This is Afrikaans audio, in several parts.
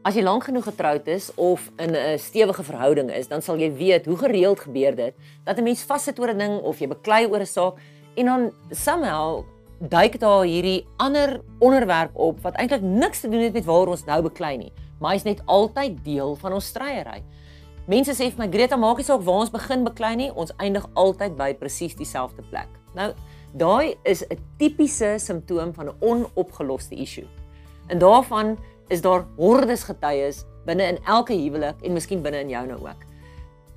As jy lank genoeg getroud is of in 'n stewige verhouding is, dan sal jy weet hoe gereeld gebeur dit dat 'n mens vassit oor 'n ding of jy beklei oor 'n saak en dan somehow duik daar hierdie ander onderwerp op wat eintlik niks te doen het met waar ons nou beklei nie, maar is net altyd deel van ons stryery. Mense sê vir my Greta, maak nie saak waar ons begin beklei nie, ons eindig altyd by presies dieselfde plek. Nou, daai is 'n tipiese simptoom van 'n onopgeloste issue. En daarvan is daar hordes getuies binne in elke huwelik en miskien binne in joune ook.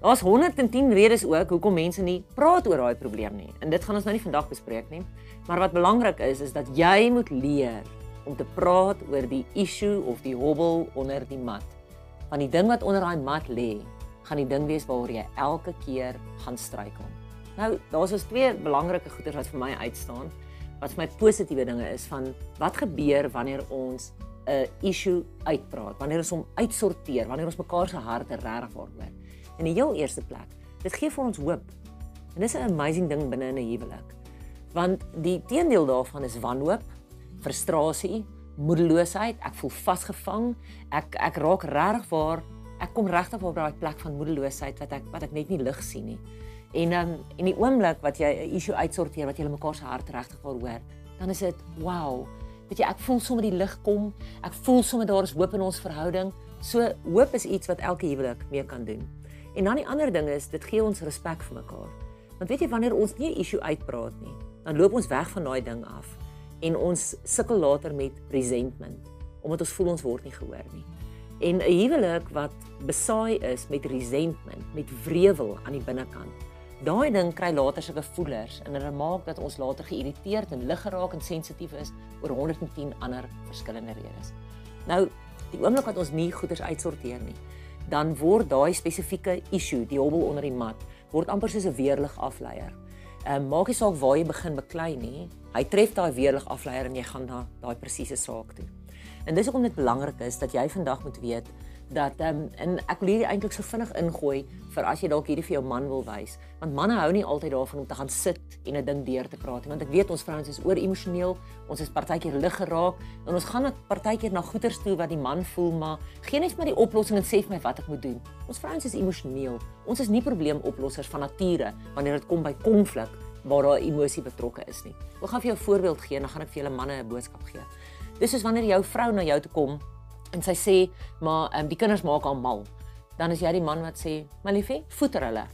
Daar's 110 redes ook hoekom mense nie praat oor daai probleem nie. En dit gaan ons nou nie vandag bespreek nie. Maar wat belangrik is is dat jy moet leer om te praat oor die issue of die hobbel onder die mat. Van die ding wat onder daai mat lê, gaan die ding wees waaroor jy elke keer gaan struikel. Nou, daar's ons twee belangrike goeders wat vir my uitstaan. Wat vir my positiewe dinge is van wat gebeur wanneer ons 'n issue uitpraat, wanneer ons hom uitsorteer, wanneer ons mekaar se harte regtig hoor. In die heel eerste plek, dit gee vir ons hoop. En dis 'n amazing ding binne in 'n huwelik. Want die teendeel daarvan is wanhoop, frustrasie, moedeloosheid, ek voel vasgevang, ek ek raak regtig waar ek kom regtig op daai plek van moedeloosheid wat ek wat ek net nie lig sien nie. En dan um, in die oomblik wat jy 'n issue uitsorteer wat jy mekaar se hart regtig wil hoor, dan is dit wow, weet jy, ek voel sommer die lig kom. Ek voel sommer daar is hoop in ons verhouding. So hoop is iets wat elke huwelik mee kan doen. En dan die ander ding is, dit gee ons respek vir mekaar. Want weet jy wanneer ons nie 'n issue uitpraat nie, dan loop ons weg van daai ding af en ons sukkel later met resentment omdat ons voel ons word nie gehoor nie. En 'n huwelik wat besaai is met resentment, met wrevel aan die binnekant, daai ding kry later sulke voelers en dit maak dat ons later geïrriteerd en lig geraak en sensitief is oor 110 ander verskillende redes. Nou, die oomblik wat ons nie goeders uitsorteer nie, dan word daai spesifieke issue, die hobbel onder die mat, word amper soos 'n weerlig afleier. Ehm um, maak nie saak waar jy begin beklei nie, hy tref daai weerlig afleier en jy gaan na daai presiese saak toe. En dis hoekom dit belangrik is dat jy vandag moet weet dat ehm um, en ek wil hierdie eintlik so vinnig ingooi vir as jy dalk hierdie vir jou man wil wys. Want manne hou nie altyd daarvan om te gaan sit en 'n ding deur te praat nie want ek weet ons vrouens is oor emosioneel ons is partykeer lig geraak en ons gaan net partykeer na goeters toe wat die man voel maar geen net maar die oplossing en sê vir my wat ek moet doen. Ons vrouens is emosioneel. Ons is nie probleemoplossers van nature wanneer dit kom by konflik waar daar emosie betrokke is nie. Ek gaan vir jou 'n voorbeeld gee en dan gaan ek vir julle manne 'n boodskap gee. Dis soos wanneer jou vrou na jou toe kom en sy sê maar um, die kinders maak haar mal. Dan is jy die man wat sê, "My liefie, voeter hulle."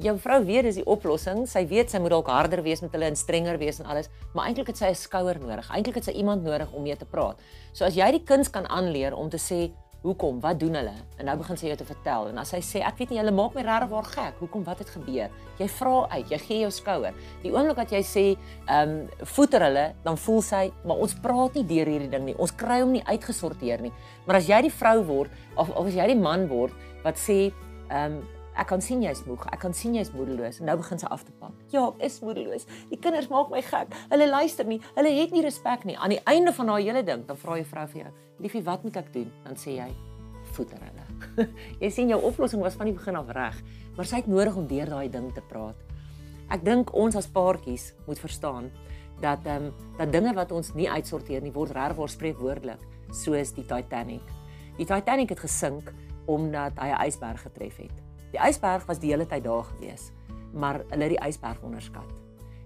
Jou vrou weet dis die oplossing. Sy weet sy moet dalk harder wees met hulle en strenger wees en alles, maar eintlik het sy 'n skouer nodig. Eintlik het sy iemand nodig om mee te praat. So as jy die kind kan aanleer om te sê, Hoekom? Wat doen hulle? En nou begin sy jou te vertel en as sy sê ek weet nie, hulle maak my regtig waar gek. Hoekom? Wat het gebeur? Jy vra uit, jy gee jou skouer. Die oomblik wat jy sê, ehm, um, voeter hulle, dan voel sy, maar ons praat nie deur hierdie ding nie. Ons kry hom nie uitgesorteer nie. Maar as jy die vrou word of of as jy die man word wat sê, ehm, um, ek kan sien jy's moeg. Ek kan sien jy's moedeloos en nou begin sy af te pak. Ja, ek is moedeloos. Die kinders maak my gek. Hulle luister nie. Hulle het nie respek nie. Aan die einde van daai hele ding, dan vra jy vrou vir jou, "Liefie, wat moet ek doen?" Dan sê jy, "Voeder hulle." jy sien jou oplossing was van die begin af reg, maar sy het nodig om deur daai ding te praat. Ek dink ons as paartjies moet verstaan dat ehm um, dat dinge wat ons nie uitsorteer nie word regwaar spreekwoordelik soos die Titanic. Die Titanic het gesink omdat hy 'n ysberg getref het. Die ysberg was die hele tyd daar gewees, maar hulle het die ysberg onderskat.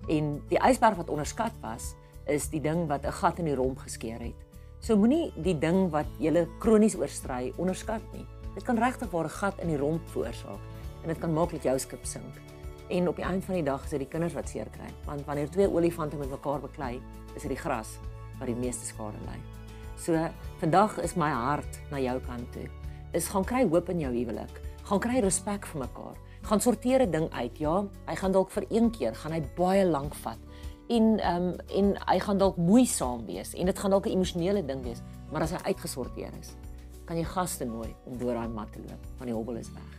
En die ysberg wat onderskat was, is die ding wat 'n gat in die romp geskeur het. So moenie die ding wat jy kronies oorstry onderskat nie. Dit kan regtig 'n gat in die romp veroorsaak en dit kan maak dat jou skip sink. En op die einde van die dag is dit die kinders wat seer kry, want wanneer twee olifante met mekaar beklei, is dit die gras wat die meeste skade ly. So vandag is my hart na jou kant toe. Is gaan kry hoop in jou huwelik gaan kry respek vir mekaar. Gaan sorteer 'n ding uit. Ja, hy gaan dalk vir een keer gaan hy baie lank vat. En ehm um, en hy gaan dalk moeisaam wees en dit gaan dalk 'n emosionele ding wees, maar as hy uitgesorteer is, kan jy gaste nooi om deur daai mat te loop, want die hobbel is weg.